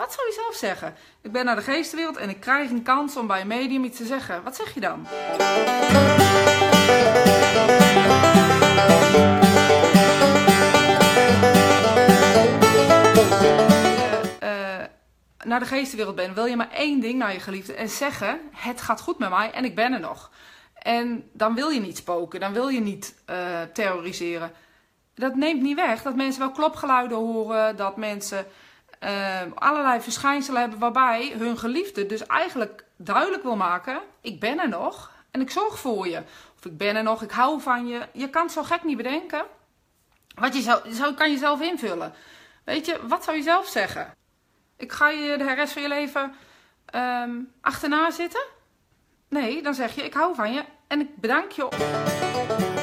Wat zou je zelf zeggen? Ik ben naar de geestenwereld en ik krijg een kans om bij een medium iets te zeggen. Wat zeg je dan? uh, naar de geestenwereld bent, wil je maar één ding naar je geliefde en zeggen: Het gaat goed met mij en ik ben er nog. En dan wil je niet spoken, dan wil je niet uh, terroriseren. Dat neemt niet weg dat mensen wel klopgeluiden horen, dat mensen uh, allerlei verschijnselen hebben waarbij hun geliefde dus eigenlijk duidelijk wil maken: Ik ben er nog en ik zorg voor je. Of ik ben er nog, ik hou van je. Je kan het zo gek niet bedenken. Wat je zou, zo kan je zelf invullen. Weet je, wat zou je zelf zeggen? Ik ga je de rest van je leven um, achterna zitten? Nee, dan zeg je: Ik hou van je en ik bedank je.